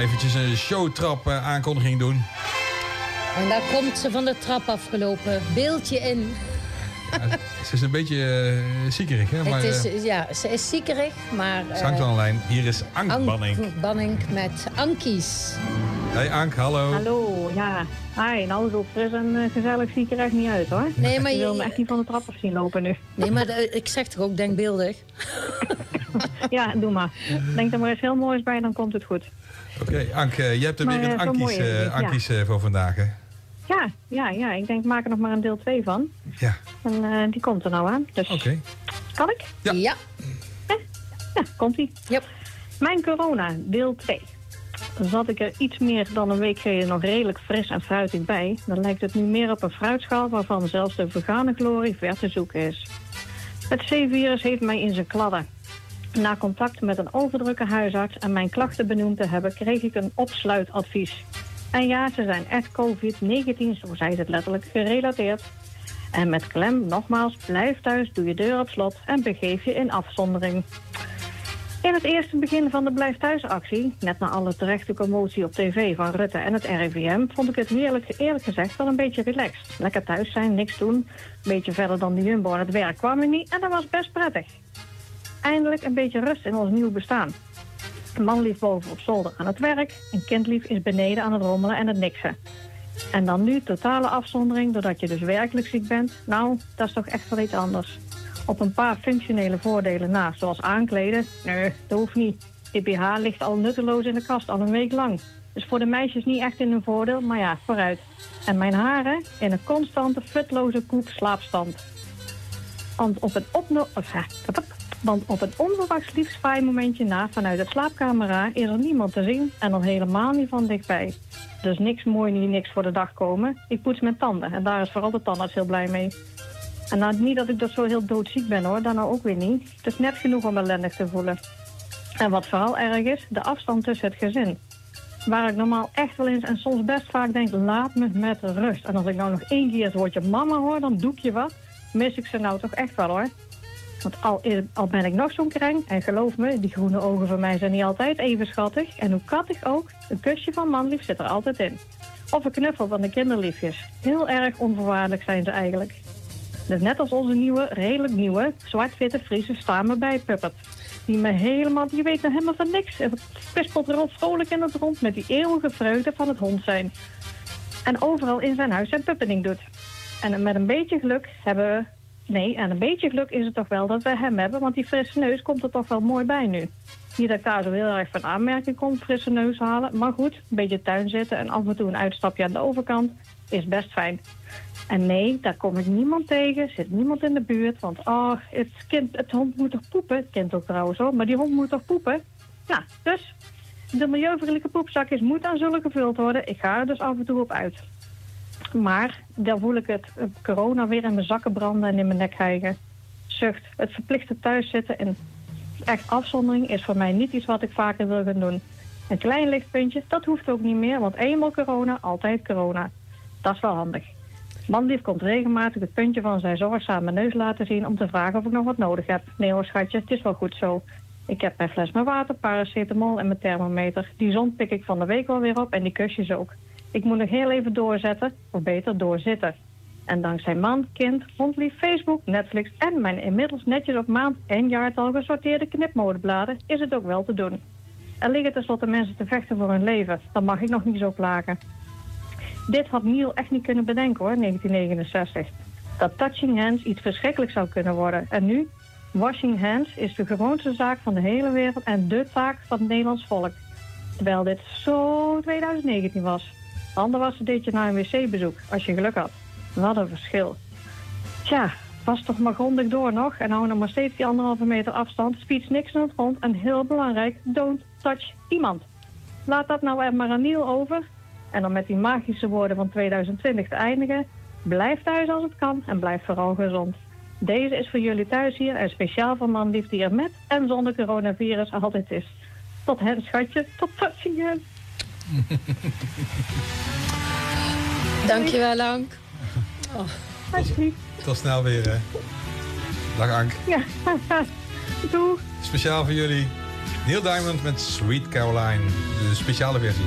eventjes een showtrap uh, aankondiging doen. En daar komt ze van de trap afgelopen. Beeldje in. ze is een beetje uh, ziekerig, hè? Maar, is, uh, ja, ze is ziekerig, maar... Uh, Zangt aan lijn. Hier is Ank, Ank Banning. Banning met Ankies. Hey Ank, hallo. Hallo, ja. Hi, nou zo fris en gezellig zie ik er echt niet uit, hoor. Nee, maar je... wil me echt niet van de trap af zien lopen nu. Nee, maar ik zeg toch ook denkbeeldig? ja, doe maar. Denk er maar eens heel moois bij, dan komt het goed. Oké, okay, Ank, je hebt er weer een Ankies, Ankies ja. voor vandaag, hè? Ja, ja, ja, ik denk, maak er nog maar een deel 2 van. Ja. En uh, die komt er nou aan. Dus Oké. Kan ik? Ja. Ja, ja komt-ie. Yep. Mijn corona, deel 2. Zat ik er iets meer dan een week geleden nog redelijk fris en fruitig bij... dan lijkt het nu meer op een fruitschaal waarvan zelfs de vegane glorie ver te zoeken is. Het C-virus heeft mij in zijn kladden. Na contact met een overdrukke huisarts en mijn klachten benoemd te hebben... kreeg ik een opsluitadvies. En ja, ze zijn echt COVID-19, zo zei het letterlijk, gerelateerd. En met klem, nogmaals, blijf thuis, doe je deur op slot en begeef je in afzondering. In het eerste begin van de Blijf Thuis-actie, net na alle terechte commotie op tv van Rutte en het RIVM, vond ik het eerlijk gezegd wel een beetje relaxed. Lekker thuis zijn, niks doen, een beetje verder dan de Jumbo aan het werk kwam er niet en dat was best prettig. Eindelijk een beetje rust in ons nieuw bestaan. Manlief boven op zolder aan het werk en kindlief is beneden aan het rommelen en het niksen. En dan nu totale afzondering doordat je dus werkelijk ziek bent. Nou, dat is toch echt wel iets anders. Op een paar functionele voordelen na, zoals aankleden. Nee, dat hoeft niet. IPH ligt al nutteloos in de kast, al een week lang. Dus voor de meisjes niet echt in hun voordeel, maar ja, vooruit. En mijn haren in een constante, futloze koep slaapstand. Want op een opno... Want op een onverwachts momentje na vanuit het slaapcamera is er niemand te zien en dan helemaal niet van dichtbij. Dus niks mooi niet niks voor de dag komen. Ik poets mijn tanden en daar is vooral de tandarts heel blij mee. En nou, niet dat ik dat zo heel doodziek ben hoor, dan nou ook weer niet. Het is net genoeg om ellendig te voelen. En wat vooral erg is, de afstand tussen het gezin. Waar ik normaal echt wel eens en soms best vaak denk, laat me met rust. En als ik nou nog één keer het woordje mama hoor, dan doe ik je wat. Mis ik ze nou toch echt wel hoor. Want al, ben ik nog zo'n kreng, en geloof me, die groene ogen van mij zijn niet altijd even schattig. En hoe kattig ook, een kusje van manlief zit er altijd in. Of een knuffel van de kinderliefjes. Heel erg onvoorwaardelijk zijn ze eigenlijk. Dus net als onze nieuwe, redelijk nieuwe, zwart-witte Friese staan me bij Puppet. Die me helemaal, die weet nog helemaal van niks. Het pispelt er al vrolijk in het rond met die eeuwige vreugde van het hond zijn. En overal in zijn huis zijn puppening doet. En met een beetje geluk hebben we Nee, en een beetje geluk is het toch wel dat we hem hebben, want die frisse neus komt er toch wel mooi bij nu. Niet dat ik daar heel erg van aanmerking kom, frisse neus halen. Maar goed, een beetje tuin zitten en af en toe een uitstapje aan de overkant is best fijn. En nee, daar kom ik niemand tegen, zit niemand in de buurt. Want oh, het, kind, het hond moet toch poepen? Het kind ook trouwens hoor, maar die hond moet toch poepen? Nou, dus de milieuvriendelijke poepzakjes moeten aan zullen gevuld worden. Ik ga er dus af en toe op uit. Maar dan voel ik het corona weer in mijn zakken branden en in mijn nek krijgen. Zucht. Het verplichte thuiszitten en echt afzondering is voor mij niet iets wat ik vaker wil gaan doen. Een klein lichtpuntje, dat hoeft ook niet meer, want eenmaal corona, altijd corona. Dat is wel handig. Manlief komt regelmatig het puntje van zijn zorgzame neus laten zien om te vragen of ik nog wat nodig heb. Nee hoor schatje, het is wel goed zo. Ik heb mijn fles met water, paracetamol en mijn thermometer. Die zon pik ik van de week alweer op en die kusjes ook. Ik moet nog heel even doorzetten, of beter doorzitten. En dankzij man, kind, hondlief, Facebook, Netflix en mijn inmiddels netjes op maand en jaartal gesorteerde knipmodebladen is het ook wel te doen. Er liggen tenslotte mensen te vechten voor hun leven. Dan mag ik nog niet zo klagen. Dit had Neil echt niet kunnen bedenken hoor, 1969. Dat touching hands iets verschrikkelijks zou kunnen worden. En nu? Washing hands is de gewoonste zaak van de hele wereld en de taak van het Nederlands volk. Terwijl dit zo 2019 was. Ander was deed je na een wc-bezoek, als je geluk had. Wat een verschil. Tja, pas toch maar grondig door nog en hou nog maar steeds die anderhalve meter afstand. Speeds niks aan het grond en heel belangrijk, don't touch iemand. Laat dat nou er maar aan Niel over. En dan met die magische woorden van 2020 te eindigen. Blijf thuis als het kan en blijf vooral gezond. Deze is voor jullie thuis hier en speciaal voor manlief die er met en zonder coronavirus altijd is. Tot hen, schatje. Tot ziens. Dankjewel, Ank. Oh. Tot, tot snel weer, hè. Dag, Ank. Ja, doe. Speciaal voor jullie. Neil Diamond met Sweet Caroline, de speciale versie.